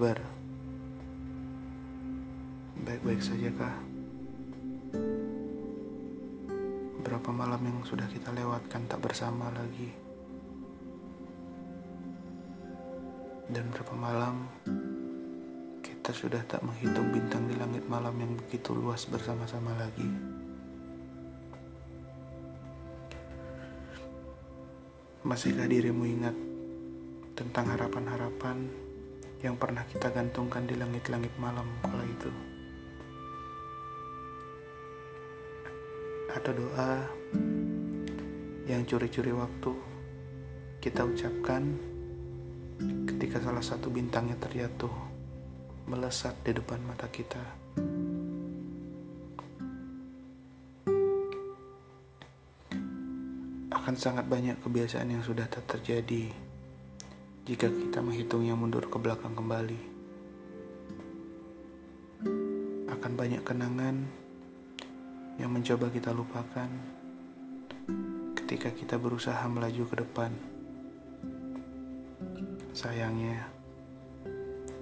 kabar? Baik-baik saja kah? Berapa malam yang sudah kita lewatkan tak bersama lagi? Dan berapa malam kita sudah tak menghitung bintang di langit malam yang begitu luas bersama-sama lagi? Masihkah dirimu ingat tentang harapan-harapan yang pernah kita gantungkan di langit-langit malam kala itu? Ada doa yang curi-curi waktu kita ucapkan ketika salah satu bintangnya terjatuh melesat di depan mata kita. akan sangat banyak kebiasaan yang sudah tak terjadi jika kita menghitungnya mundur ke belakang kembali. Akan banyak kenangan yang mencoba kita lupakan ketika kita berusaha melaju ke depan. Sayangnya,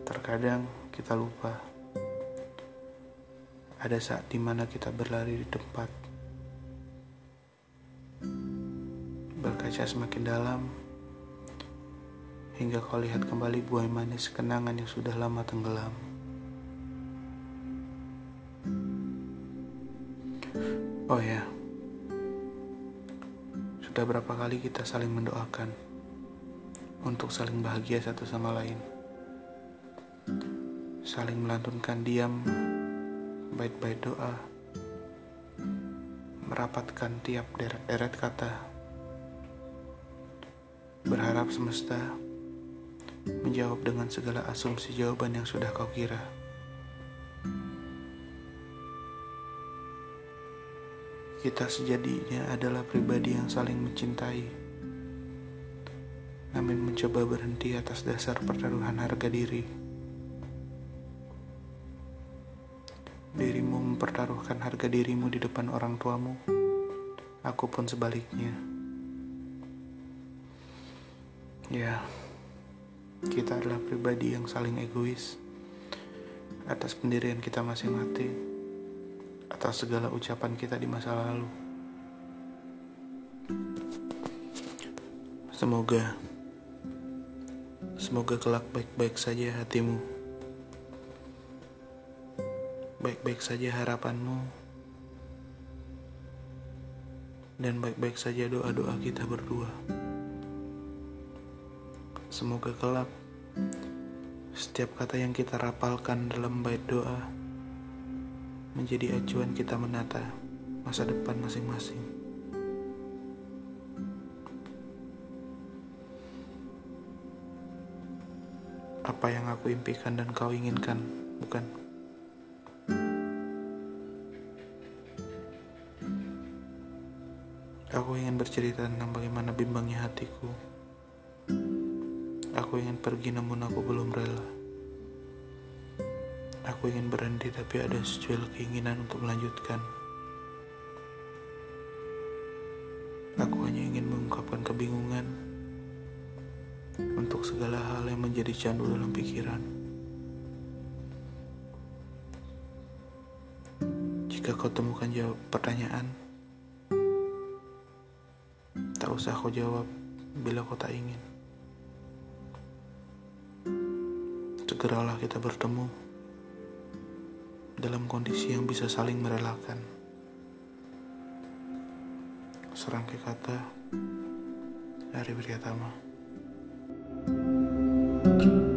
terkadang kita lupa. Ada saat di mana kita berlari di tempat berkaca semakin dalam hingga kau lihat kembali buah manis kenangan yang sudah lama tenggelam. Oh ya, sudah berapa kali kita saling mendoakan untuk saling bahagia satu sama lain, saling melantunkan diam, bait-bait doa, merapatkan tiap deret-deret kata Berharap semesta menjawab dengan segala asumsi jawaban yang sudah kau kira. Kita sejadinya adalah pribadi yang saling mencintai, namun mencoba berhenti atas dasar pertaruhan harga diri. Dirimu mempertaruhkan harga dirimu di depan orang tuamu, aku pun sebaliknya. Ya, kita adalah pribadi yang saling egois atas pendirian kita masing-masing, atas segala ucapan kita di masa lalu. Semoga, semoga kelak baik-baik saja hatimu, baik-baik saja harapanmu, dan baik-baik saja doa-doa kita berdua. Semoga kelak setiap kata yang kita rapalkan dalam bait doa menjadi acuan kita menata masa depan masing-masing. Apa yang aku impikan dan kau inginkan, bukan? Aku ingin bercerita tentang bagaimana bimbangnya hatiku Aku ingin pergi namun aku belum rela. Aku ingin berhenti tapi ada secuil keinginan untuk melanjutkan. Aku hanya ingin mengungkapkan kebingungan untuk segala hal yang menjadi candu dalam pikiran. Jika kau temukan jawab pertanyaan, tak usah kau jawab bila kau tak ingin. Segeralah kita bertemu dalam kondisi yang bisa saling merelakan. Serangkai kata dari Priyatama. thank you